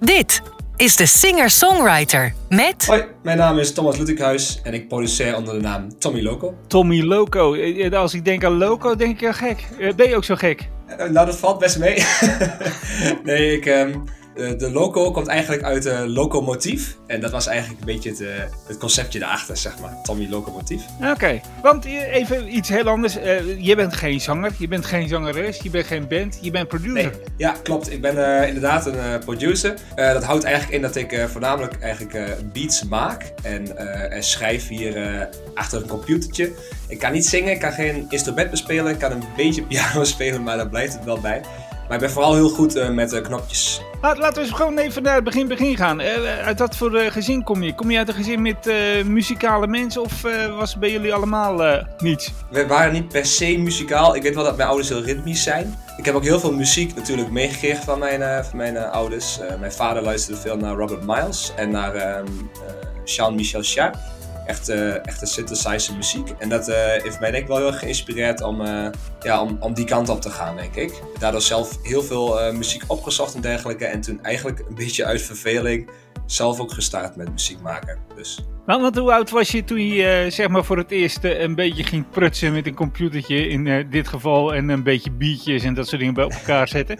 Dit is de singer-songwriter met... Hoi, mijn naam is Thomas Lutikhuis en ik produceer onder de naam Tommy Loco. Tommy Loco. Eh, Als ik denk aan Loco, denk ik aan gek. Eh, Ben je ook zo gek? Eh, nou, dat valt best mee. nee, ik, ehm, eh, de loco komt eigenlijk uit locomotief. En dat was eigenlijk een beetje het, eh, het conceptje daarachter, zeg maar. Tommy Locomotief. Oké, want even iets heel anders. Eh, je bent geen zanger, je bent geen zangeres, je bent geen band, je bent producer. Nee, ja, klopt. Ik ben inderdaad een producer. Dat houdt eigenlijk in dat ik voornamelijk eigenlijk beats maak en, en schrijf hier achter een computertje. Ik kan niet zingen, ik kan geen instrument bespelen, ik kan een beetje piano spelen, maar daar blijft het wel bij. Maar ik ben vooral heel goed eh, met eh, knopjes. Laat, laten we eens gewoon even naar het begin, begin gaan. Eh, uit wat voor gezin kom je? Kom je uit een gezin met muzikale mensen of was bij jullie allemaal niets? We waren niet per se muzikaal. Ik weet wel dat mijn ouders heel ritmisch zijn. Ik heb ook heel veel muziek natuurlijk meegekregen van mijn, van mijn ouders. Mijn vader luisterde veel naar Robert Miles en naar ehm, eh, Jean-Michel Jarre. Echt, eh, echte synthesizer muziek. En dat eh, heeft mij denk ik wel heel erg geïnspireerd om, eh, ja, om, om die kant op te gaan, denk ik. Daardoor zelf heel veel muziek opgezocht en dergelijke. En toen eigenlijk een beetje uit verveling zelf ook gestart met muziek maken. Dus Want, want hoe oud was je toen je zeg maar voor het eerst een beetje ging prutsen met een computertje in dit geval en een beetje beatjes en dat soort dingen bij elkaar zetten?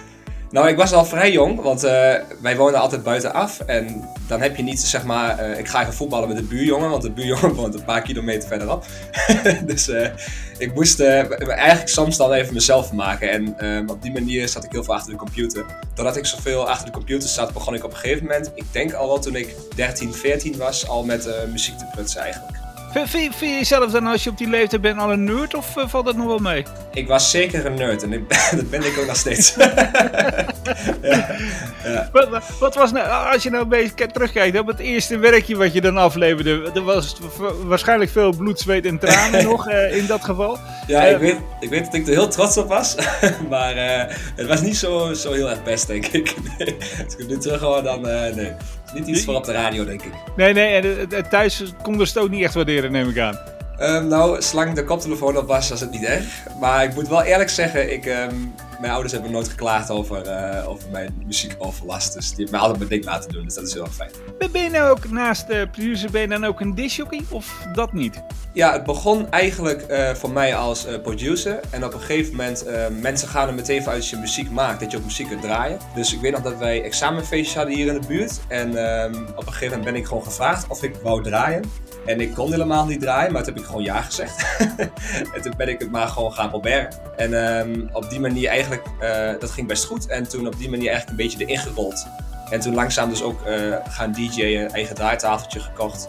Nou, ik was al vrij jong, want eh, wij woonden altijd buitenaf. En dan heb je niet, zeg maar, eh, ik ga even voetballen met de buurjongen, want de buurjongen woont een paar kilometer verderop. dus eh, ik moest eigenlijk soms dan even mezelf maken. En op die manier zat ik heel veel achter de computer. Doordat ik zoveel achter de computer zat, begon ik op een gegeven moment, ik denk al wel toen ik 13, 14 was, al met muziek te prutsen eigenlijk. Vind, je jezelf dan als je op die leeftijd bent al een nerd of eh, valt dat nog wel mee? Ik was zeker een nerd en ik, dat ben ik ook nog steeds. Wat, wat- wat was nou, als je nou een beetje terugkijkt op het eerste werkje wat je dan afleverde, er was waarschijnlijk veel bloed, zweet en tranen nog eh, in dat geval. Ja, Eh, ik weet, ik weet dat ik er heel trots op was. maar eh, het was niet zo, zo heel erg best, denk ik. Als ik het nu terug hoor, dan eh, nee. Niet iets voor op de radio, denk ik. Nee, nee, en thuis konden ze het ook niet echt waarderen, neem ik aan. Ehm, nou, zolang de koptelefoon op was, was het niet erg. Maar ik moet wel eerlijk zeggen, ik, ehm, mijn ouders hebben nooit geklaagd over, eh, over mijn muziekoverlast. Dus die hebben mij altijd mijn ding laten doen, dus dat is heel erg fijn. Ben je nou ook naast de producer, ben je dan ook een discjockey of dat niet? Ja, het begon eigenlijk eh, voor mij als eh, producer. En op een gegeven moment, eh, mensen gaan er meteen van uit als je muziek maakt, dat je ook muziek kunt draaien. Dus ik weet nog dat wij examenfeestjes hadden hier in de buurt. En ehm, op een gegeven moment ben ik gewoon gevraagd of ik wou draaien. En ik kon helemaal niet draaien, maar toen heb ik gewoon ja gezegd. en toen ben ik het maar gewoon gaan proberen. En ehm, op die manier eigenlijk, eh, dat ging best goed. En toen op die manier eigenlijk een beetje erin gerold. En toen langzaam dus ook eh, gaan DJ'en, een eigen draaitafeltje gekocht.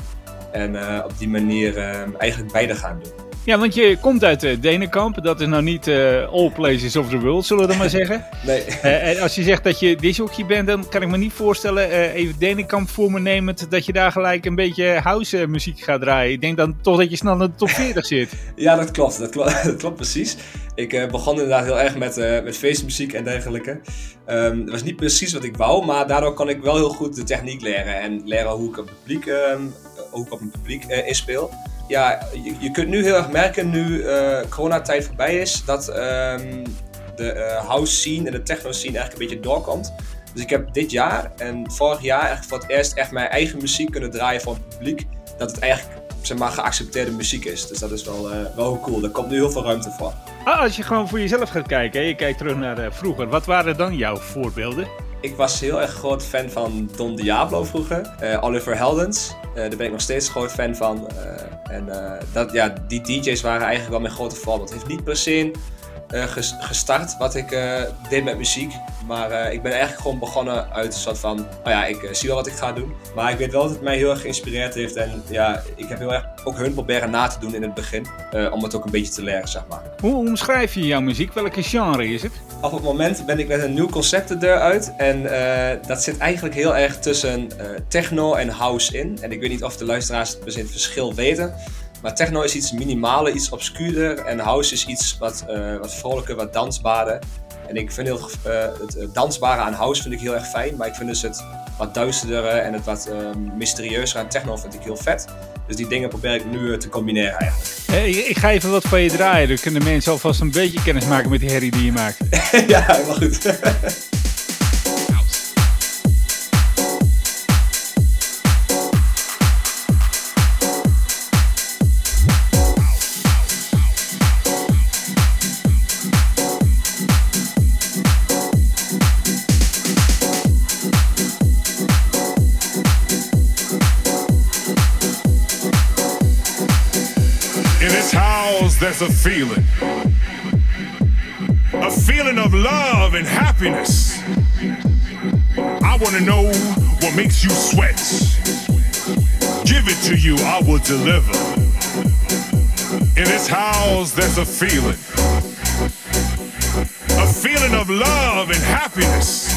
En eh, op die manier eh, eigenlijk beide gaan doen. Ja, want je komt uit uh, Denenkamp. Dat is nou niet eh, all places of the world, zullen we dan maar zeggen. Nee. Eh, en als je zegt dat je disjockey bent, dan kan ik me niet voorstellen, eh, even Denenkamp voor me nemend, dat je daar gelijk een beetje house eh, muziek gaat draaien. Ik denk dan toch dat je snel in de top 40 zit. Ja, dat klopt. Dat klopt, dat klopt precies. Ik eh, begon inderdaad heel erg met, eh, met feestmuziek en dergelijke. Ehm, dat was niet precies wat ik wou, maar daardoor kon ik wel heel goed de techniek leren. En leren hoe ik op het publiek, ehm, hoe ik op een publiek eh, inspeel. Ja, je, kunt nu heel erg merken, nu uh, coronatijd voorbij is, dat ehm, de uh, house scene en de techno scene eigenlijk een beetje doorkomt. Dus ik heb dit jaar en vorig jaar eigenlijk voor het eerst echt mijn eigen muziek kunnen draaien voor het publiek. Dat het eigenlijk zeg maar, geaccepteerde muziek is. Dus dat is wel, uh, wel cool. Er komt nu heel veel ruimte voor. Ah, als je gewoon voor jezelf gaat kijken, je kijkt terug naar vroeger. Wat waren dan jouw voorbeelden? Ik was heel erg groot fan van Don Diablo vroeger. Uh, Oliver Heldens. Uh, daar ben ik nog steeds groot fan van. Uh, en dat, ja, die DJ's waren eigenlijk wel mijn grote voorbeeld. Het heeft niet per se gestart wat ik deed met muziek. Maar ik ben eigenlijk gewoon begonnen uit een soort van... Oh ja, ik zie wel wat ik ga doen. Maar ik weet wel dat het mij heel erg geïnspireerd heeft. En ja, ik heb heel erg ook hun proberen na te doen in het begin. Om het ook een beetje te leren, zeg maar. Hoe omschrijf je jouw muziek? Welke genre is het? Op het moment ben ik met een nieuw concept de deur uit. En uh, dat zit eigenlijk heel erg tussen uh, techno en house in. En ik weet niet of de luisteraars het het verschil weten. Maar techno is iets minimaler, iets obscuurder. En house is iets wat, uh, wat vrolijker, wat dansbaarder. En ik vind heel, het dansbare aan house vind ik heel erg fijn. Maar ik vind dus het wat duisterder en het wat mysterieuzer aan techno vind ik heel vet. Dus die dingen probeer ik nu te combineren eigenlijk. Hey, ik ga even wat van je draaien. Dan kunnen mensen alvast een beetje kennis maken met die herrie die je maakt. ja, helemaal goed. there's a feeling. A feeling of love and happiness. I want to know what makes you sweat. Give it to you, I will deliver. In this house, there's a feeling. A feeling of love and happiness.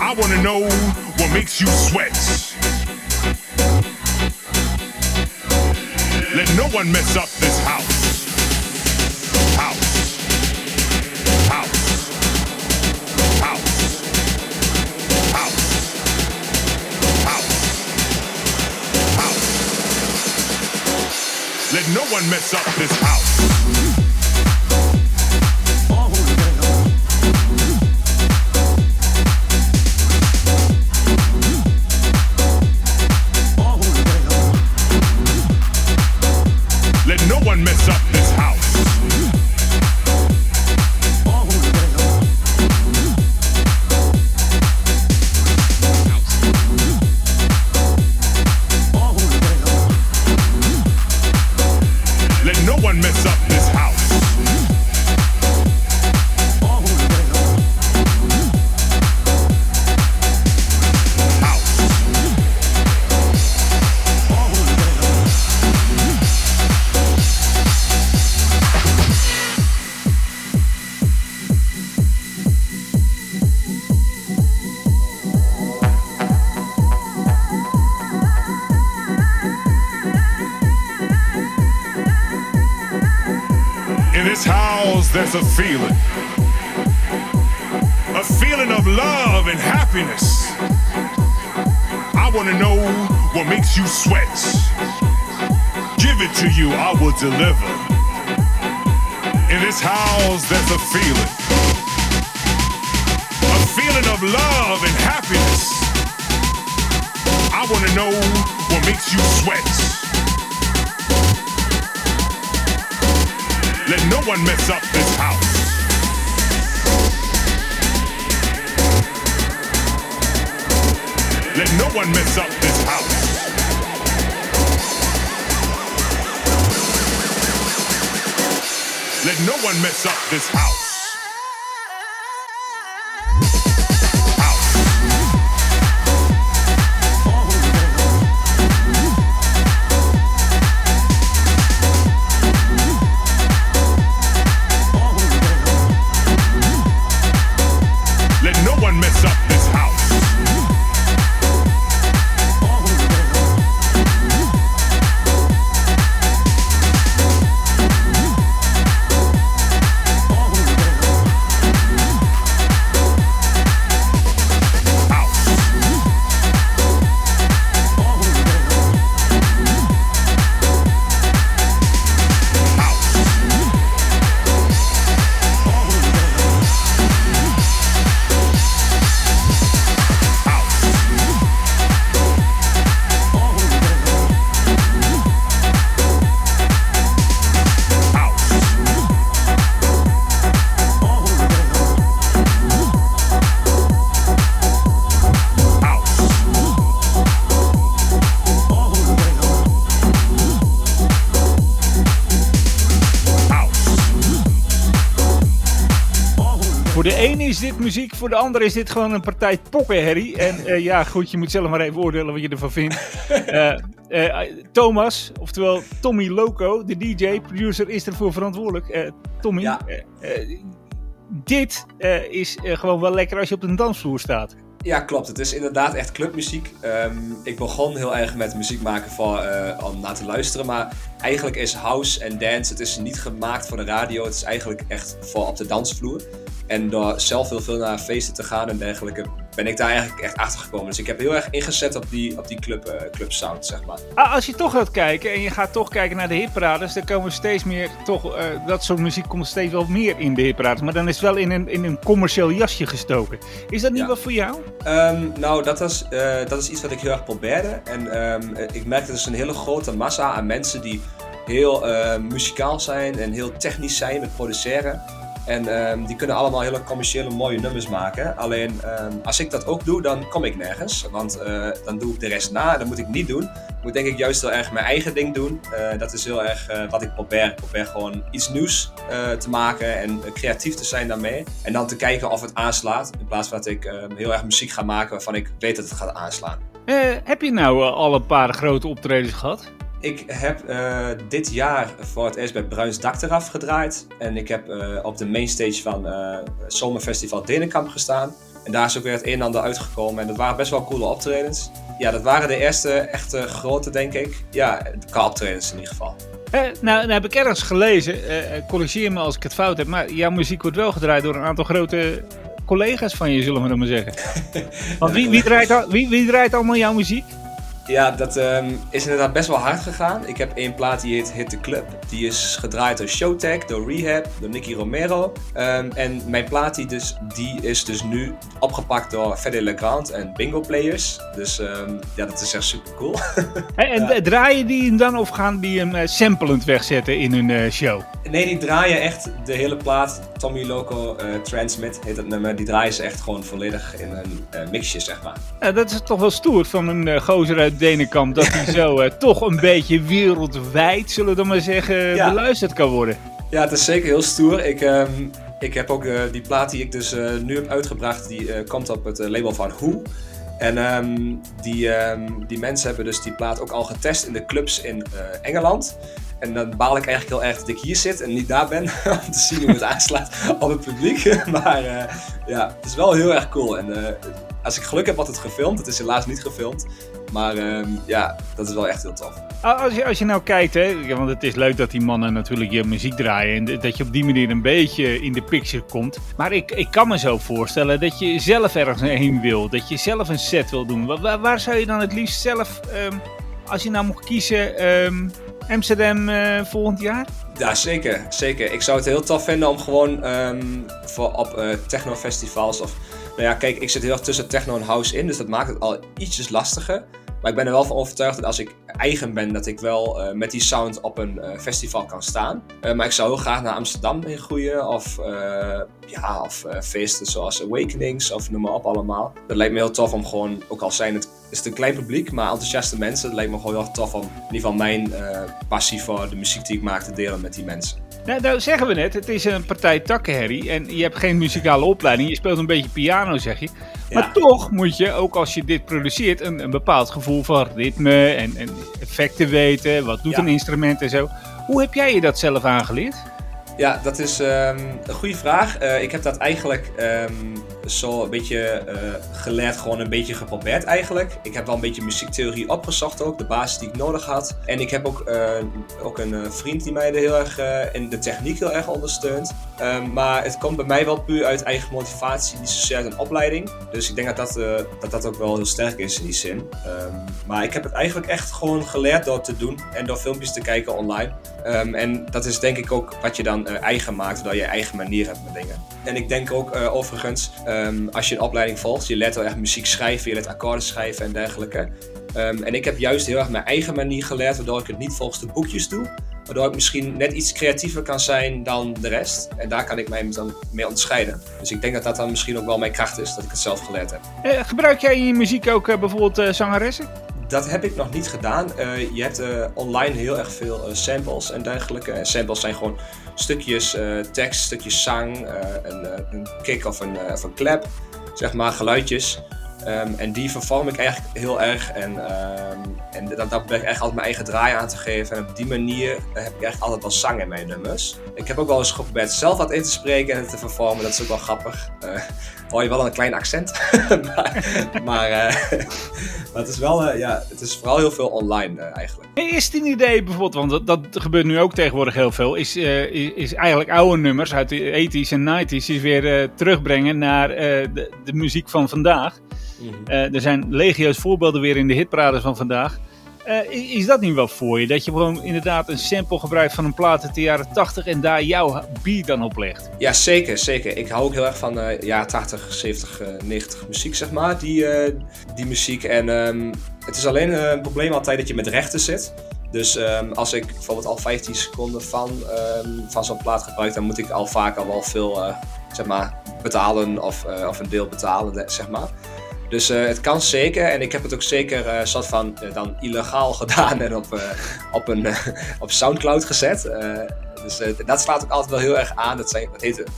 I want to know what makes you sweat. Let no one mess up this house. House. House. House. House. House. House. Let no one mess up this house. A feeling. A feeling of love and happiness. I want to know what makes you sweat. Give it to you, I will deliver. In this house, there's a feeling. A feeling of love and happiness. I want to know what makes you sweat. Let no one mess up this house. Let no one mess up this house. Let no one mess up this house. Voor de ene is dit muziek, voor de andere is dit gewoon een partij poppenherrie. En eh, ja, goed, je moet zelf maar even oordelen wat je ervan vindt. Eh, eh, Thomas, oftewel Tommy Loco, de DJ, producer, is ervoor verantwoordelijk. Eh, Tommy, Ja. dit eh, is eh, gewoon wel lekker als je op een dansvloer staat. Ja, klopt. Het is inderdaad echt clubmuziek. Ehm, ik begon heel erg met muziek maken voor, eh, om naar te luisteren. Maar eigenlijk is house en dance, het is niet gemaakt voor de radio. Het is eigenlijk echt voor op de dansvloer. En door zelf heel veel naar feesten te gaan en dergelijke, ben ik daar eigenlijk echt achter gekomen. Dus ik heb heel erg ingezet op die, op die club, eh, club sound, zeg maar. Ah, als je toch gaat kijken en je gaat toch kijken naar de hitparades, dan komen steeds meer toch, eh, dat soort muziek komt steeds wel meer in de hitparades. Maar dan is het wel in een, in een commercieel jasje gestoken. Is dat niet Ja. wat voor jou? Ehm, nou, dat is, eh, dat is iets wat ik heel erg probeerde. En eh, ik merk dat er is een hele grote massa aan mensen die heel eh, muzikaal zijn en heel technisch zijn met produceren. En ehm, die kunnen allemaal hele commerciële mooie nummers maken. Alleen ehm, als ik dat ook doe, dan kom ik nergens. Want eh, dan doe ik de rest na. Dat moet ik niet doen. Ik moet denk ik juist heel erg mijn eigen ding doen. Eh, dat is heel erg wat ik probeer. Ik probeer gewoon iets nieuws te maken en creatief te zijn daarmee. En dan te kijken of het aanslaat. In plaats van dat ik ehm, heel erg muziek ga maken waarvan ik weet dat het gaat aanslaan. heb je nou al een paar grote optredens gehad? Ik heb uh, dit jaar voor het eerst bij Bruins Dak eraf gedraaid. En ik heb uh, op de mainstage van uh, Zomerfestival Denenkamp gestaan. En daar is ook weer het een en ander uitgekomen. En dat waren best wel coole optredens. Ja, dat waren de eerste echte grote, denk ik. Ja, qua optredens in ieder geval. nou, nou heb ik ergens gelezen, corrigeer me als ik het fout heb, maar jouw muziek wordt wel gedraaid door een aantal grote collega's van je, zullen we dan maar zeggen. Want wie, wie, draait, wie, wie draait allemaal jouw muziek? Ja, dat um, is inderdaad best wel hard gegaan. Ik heb één plaat die heet Hit the Club. Die is gedraaid door Showtech, door Rehab, door Nicky Romero. Um, en mijn plaat die, dus, die is dus nu opgepakt door Fede Legrand en Bingo Players. Dus um, ja, dat is echt super cool. hey, en ja. draaien die hem dan of gaan die hem uh, samplend wegzetten in hun uh, show? Nee, die draaien echt de hele plaat. Tommy Loco uh, Transmit heet dat nummer. Die draaien ze echt gewoon volledig in een mixje, zeg maar. Ja, dat is toch wel stoer van een gozer uit Denenkamp dat hij zo uh, toch een beetje wereldwijd, zullen we dan maar zeggen, ja. beluisterd kan worden. Ja, het is zeker heel stoer. Ik, um, ik heb ook uh, die plaat die ik dus uh, nu heb uitgebracht, die komt op het label van Who. En um, die, um, die mensen hebben dus die plaat ook al getest in de clubs in Engeland. En dan baal ik eigenlijk heel erg dat ik hier zit en niet daar ben. om te zien hoe het aanslaat op het publiek. maar ja, het is wel heel erg cool. En als ik geluk heb, had het gefilmd. Het is helaas niet gefilmd. Maar uh, ja, dat is wel echt heel tof. Als je, als je nou kijkt, hè, want het is leuk dat die mannen natuurlijk je muziek draaien. En dat je op die manier een beetje in de picture komt. Maar ik, ik kan me zo voorstellen dat je zelf ergens heen wil. Dat je zelf een set wil doen. Waar, waar zou je dan het liefst zelf, um, als je nou mocht kiezen, um, Amsterdam uh, volgend jaar? Ja, zeker, zeker. Ik zou het heel tof vinden om gewoon voor op uh, technofestivals of nou ja, kijk, ik zit heel erg tussen techno en house in, dus dat maakt het al ietsjes lastiger. Maar ik ben er wel van overtuigd dat als ik eigen ben, dat ik wel uh, met die sound op een uh, festival kan staan. Uh, maar ik zou heel graag naar Amsterdam heen groeien. Of, ja, of feesten zoals Awakenings, of noem maar op allemaal. Dat lijkt me heel tof om gewoon, ook al zijn het, is het een klein publiek, maar enthousiaste mensen. Het lijkt me gewoon heel tof om in ieder geval mijn passie voor de muziek die ik maak te delen met die mensen. Nou, nou zeggen we net, het is een partij takkenherrie en je hebt geen muzikale opleiding. Je speelt een beetje piano, zeg je. Maar ja. toch moet je, ook als je dit produceert, een, een bepaald gevoel van ritme en, en effecten weten. Wat doet ja. een instrument en zo. Hoe heb jij je dat zelf aangeleerd? Ja, dat is um, een goede vraag. Uh, ik heb dat eigenlijk um, zo een beetje uh, geleerd, gewoon een beetje geprobeerd eigenlijk. Ik heb wel een beetje muziektheorie opgezocht ook, de basis die ik nodig had. En ik heb ook, uh, ook een vriend die mij er heel erg in de techniek heel erg ondersteunt. Um, maar het komt bij mij wel puur uit eigen motivatie, niet zozeer uit een opleiding. Dus ik denk dat dat, dat, dat ook wel heel sterk is in die zin. maar ik heb het eigenlijk echt gewoon geleerd door te doen en door filmpjes te kijken online. En dat is denk ik ook wat je dan uh, eigen maakt, zodat je eigen manier hebt met dingen. En ik denk ook uh, overigens, um, als je een opleiding volgt, je leert wel echt muziek schrijven, je leert akkoorden schrijven en dergelijke. Um, en ik heb juist heel erg mijn eigen manier geleerd, waardoor ik het niet volgens de boekjes doe. Waardoor ik misschien net iets creatiever kan zijn dan de rest. En daar kan ik mij dan mee onderscheiden. Dus ik denk dat dat dan misschien ook wel mijn kracht is, dat ik het zelf geleerd heb. Uh, gebruik jij in je muziek ook bijvoorbeeld zangeressen? Dat heb ik nog niet gedaan. Uh, je hebt uh, online heel erg veel uh, samples en dergelijke. En samples zijn gewoon stukjes tekst, stukjes zang, een, een, kick of een, of een clap, zeg maar, geluidjes. Um, en die vervorm ik eigenlijk heel erg. En, um, en dat, ben ik echt altijd mijn eigen draai aan te geven. En op die manier heb ik eigenlijk altijd wel zang in mijn nummers. Ik heb ook wel eens geprobeerd zelf wat in te spreken en te vervormen. Dat is ook wel grappig. Uh, hoor je wel een klein accent. maar maar, het is wel, uh, ja, het is vooral heel veel online eigenlijk. Is een idee bijvoorbeeld, want dat, dat gebeurt nu ook tegenwoordig heel veel, is, is, eigenlijk oude nummers uit de 80s en 90s is weer terugbrengen naar de muziek van vandaag. Mm -hmm. uh, er zijn legio's voorbeelden weer in de hitparades van vandaag. Uh, is dat niet wel voor je? Dat je gewoon inderdaad een sample gebruikt van een plaat uit de jaren 80 en daar jouw beat dan op legt? Ja, zeker, zeker. Ik hou ook heel erg van de uh, jaren 80, 70, 90 muziek, zeg maar. Die, die muziek. En um, het is alleen een probleem altijd dat je met rechten zit. Dus ehm, als ik bijvoorbeeld al 15 seconden van, ehm, van zo'n plaat gebruik, dan moet ik al vaak al wel veel uh, zeg maar, betalen of, uh, of een deel betalen, zeg maar. Dus uh, het kan zeker en ik heb het ook zeker uh, soort van dan illegaal gedaan en op, op, een, op Soundcloud gezet. dus dat slaat ook altijd wel heel erg aan. Dat, zijn,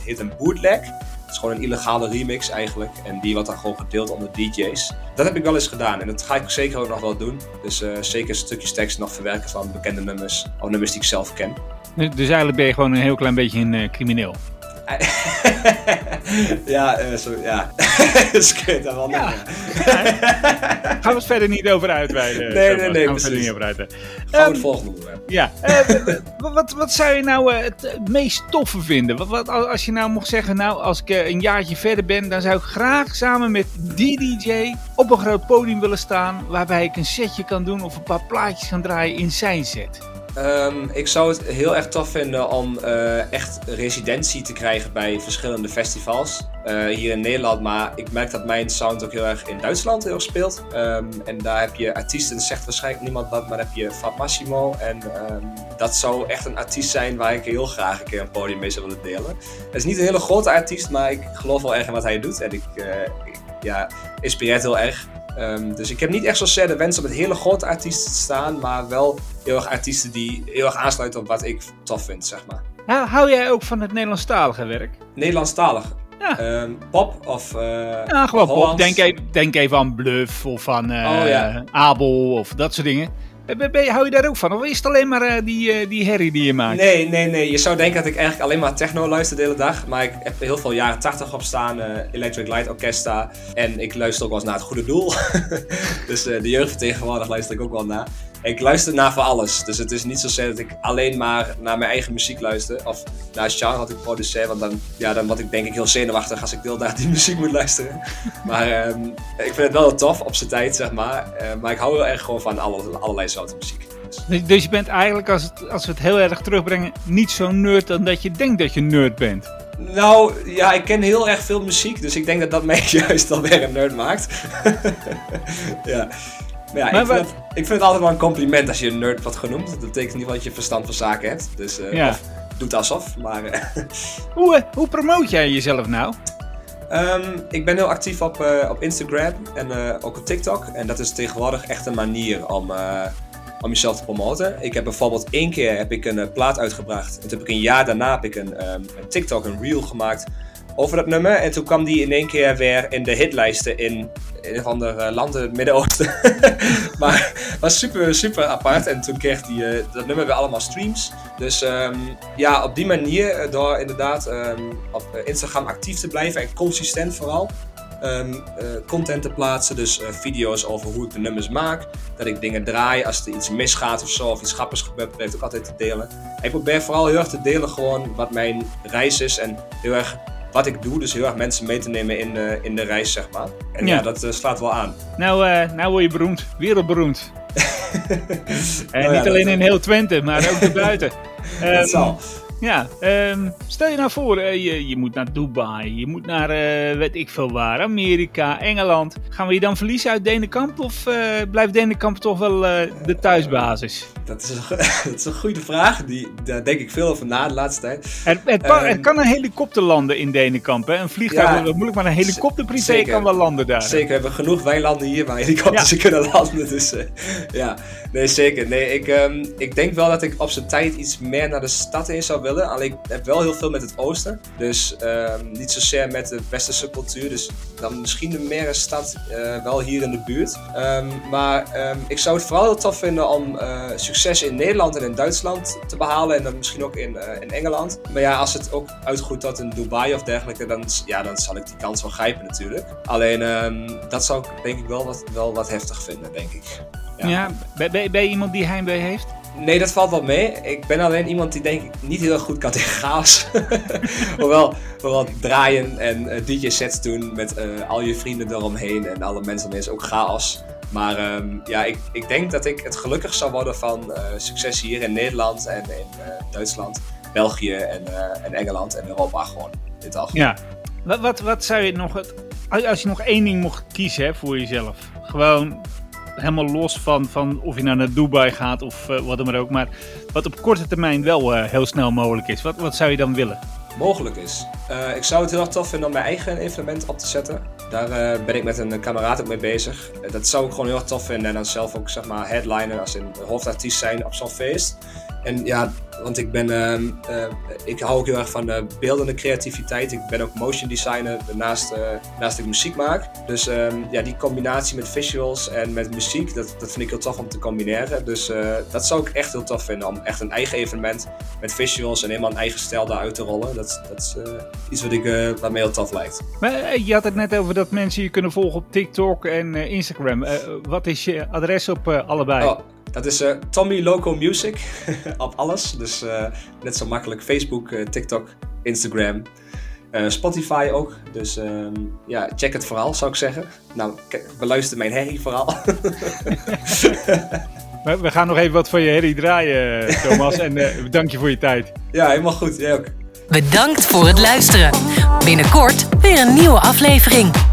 heet, een bootleg. Het is gewoon een illegale remix eigenlijk. En die wordt dan gewoon gedeeld onder DJ's. Dat heb ik wel eens gedaan en dat ga ik zeker ook nog wel doen. Dus zeker stukjes tekst nog verwerken van bekende nummers. Of nummers die ik zelf ken. Dus eigenlijk ben je gewoon een heel klein beetje een crimineel. ja, uh, zo, ja. daar wel ja. Gaan we het verder niet over uitweiden? Nee, nee, nee. Gaan we verder niet over uitweiden. Gaan we het ehm, volgende onderwerp. Ja. Uh, wat, wat zou je nou uh, het meest toffe vinden? Wat, wat, als je nou mocht zeggen, nou, als ik een jaartje verder ben, dan zou ik graag samen met die DJ op een groot podium willen staan, waarbij ik een setje kan doen of een paar plaatjes kan draaien in zijn set. Um, ik zou het heel erg tof vinden om uh, echt residentie te krijgen bij verschillende festivals. Uh, hier in Nederland, maar ik merk dat mijn sound ook heel erg in Duitsland heel erg speelt. Um, en daar heb je artiesten, zegt waarschijnlijk niemand wat, maar heb je Fab Massimo. En um, dat zou echt een artiest zijn waar ik heel graag een keer een podium mee zou willen delen. Het is niet een hele grote artiest, maar ik geloof wel erg in wat hij doet. En ik, uh, ik ja, inspireert heel erg. Um, dus ik heb niet echt zozeer de wens om met hele grote artiesten te staan, maar wel heel erg artiesten die heel erg aansluiten op wat ik tof vind, zeg maar. Ja, hou jij ook van het Nederlandstalige werk? Nederlandstalig? Ja. Um, pop of uh, Ja, gewoon pop. Denk even, denk even aan Bluff of aan uh, oh, ja. Abel of dat soort dingen. Ben, hou je daar ook van? Of is het alleen maar uh, die, uh, die herrie die je maakt? Nee, nee, nee. Je zou denken dat ik eigenlijk alleen maar techno luister de hele dag. Maar ik heb heel veel jaren 80 op staan. Electric Light Orchestra. En ik luister ook wel eens naar het goede doel. dus de jeugdvertegenwoordig luister ik ook wel naar ik luister naar voor alles. Dus het is niet zozeer dat ik alleen maar naar mijn eigen muziek luister. Of naar genre wat ik produceer. Want dan, ja, dan word ik denk ik heel zenuwachtig als ik deel naar die muziek moet luisteren. Maar um, ik vind het wel tof op zijn tijd, zeg maar. Uh, maar ik hou heel erg gewoon van alle, allerlei soorten muziek. Dus, dus je bent eigenlijk, als, het, als we het heel erg terugbrengen, niet zo nerd dan dat je denkt dat je nerd bent. Nou, ja, ik ken heel erg veel muziek, dus ik denk dat dat mij juist alweer een nerd maakt. ja. Maar ja, ik, vind het, ik, vind het, altijd wel een compliment als je een nerd wordt genoemd. Dat betekent in ieder geval dat je verstand van zaken hebt. Dus uh, ja. doet alsof. Maar, uh, hoe, uh, hoe promoot jij jezelf nou? Um, ik ben heel actief op, op Instagram en ook op TikTok. En dat is tegenwoordig echt een manier om, om jezelf te promoten. Ik heb bijvoorbeeld één keer heb ik een plaat uitgebracht. En toen heb ik een jaar daarna heb ik een, um, een TikTok, een reel gemaakt over dat nummer. En toen kwam die in één keer weer in de hitlijsten in een van de landen in het Midden-Oosten. maar was super, super apart. En toen kreeg die, uh, dat nummer weer allemaal streams. Dus um, ja, op die manier, eh, door inderdaad um, op Instagram actief te blijven en consistent vooral. Uh, content te plaatsen, dus video's over hoe ik de nummers maak. Dat ik dingen draai als er iets misgaat of zo, of iets grappigs gebeurt, probeer ik altijd te delen. En ik probeer vooral heel erg te delen gewoon wat mijn reis is en heel erg wat ik doe. Dus heel erg mensen mee te nemen in, uh, in de reis, zeg maar. En ja, dat uh, slaat wel aan. Nou, uh, nou word je beroemd. Wereldberoemd. en oh, niet alleen in heel Twente, maar ook erbuiten. um, dat zal. Ja, um, stel je nou voor, uh, je, je moet naar Dubai, je moet naar, uh, weet ik veel waar, Amerika, Engeland. Gaan we je dan verliezen uit Denenkamp of uh, blijft Denenkamp toch wel de thuisbasis? Dat is, een, dat is een goede vraag, Die, daar denk ik veel over na de laatste tijd. Het, het, um, het kan een helikopter landen in Denenkamp, hè? Een vliegtuig ja, wordt moeilijk, maar een helikopter privé kan wel landen daar. Zeker, we hebben genoeg weilanden hier waar helikopters ja. kunnen landen, dus ja. Nee, zeker. Nee, ik, um, ik denk wel dat ik op zijn tijd iets meer naar de stad in zou willen. Alleen ik heb wel heel veel met het oosten. Dus um, niet zozeer met de westerse cultuur. Dus dan misschien een meer stad uh, wel hier in de buurt. Um, maar ik zou het vooral heel tof vinden om uh, succes in Nederland en in Duitsland te behalen. En dan misschien ook in, uh, in Engeland. Maar ja, als het ook uitgroeit tot in Dubai of dergelijke, dan, ja, dan zal ik die kans wel grijpen natuurlijk. Alleen dat zou ik denk ik wel wat, wel wat heftig vinden, denk ik. Ja, ja ben, ben, je iemand die heimwee heeft? Nee, dat valt wel mee. Ik ben alleen iemand die denk ik niet heel goed kan tegen chaos. hoewel, hoewel draaien en uh, DJ-sets doen met uh, al je vrienden eromheen en alle mensen is ook chaos. Maar um, ja, ik, ik denk dat ik het gelukkig zou worden van uh, succes hier in Nederland en in Duitsland, België en, en Engeland en Europa gewoon. Dit al. Ja. Wat, wat, wat zou je nog, het, als je nog één ding mocht kiezen hè, voor jezelf, gewoon helemaal los van, van of je nou naar Dubai gaat of uh, wat dan ook. Maar wat op korte termijn wel uh, heel snel mogelijk is. Wat, wat zou je dan willen? Mogelijk is. Uh, ik zou het heel erg tof vinden om mijn eigen evenement op te zetten. Daar ben ik met een kameraad ook mee bezig. dat zou ik gewoon heel erg tof vinden. En dan zelf ook zeg maar headliner als een hoofdartiest zijn op zo'n feest. En ja, want ik ben, uh, uh, ik hou ook heel erg van uh, beeldende creativiteit. Ik ben ook motion designer naast, naast ik muziek maak. Dus um, ja, die combinatie met visuals en met muziek, dat, dat vind ik heel tof om te combineren. Dus dat zou ik echt heel tof vinden, om echt een eigen evenement met visuals en helemaal een eigen stijl daaruit te rollen. Dat, dat is iets wat, ik, wat mij heel tof lijkt. Maar je had het net over dat mensen je kunnen volgen op TikTok en Instagram. wat is je adres op allebei? Oh. Dat is uh, Tommy Loco Music op alles. Dus uh, net zo makkelijk Facebook, uh, TikTok, Instagram, Spotify ook. Dus ehm, ja, check het vooral zou ik zeggen. Nou, beluister mijn herrie vooral. We gaan nog even wat van je herrie draaien, Thomas. en bedankt je voor je tijd. Ja, helemaal goed. Jij ook. Bedankt voor het luisteren. Binnenkort weer een nieuwe aflevering.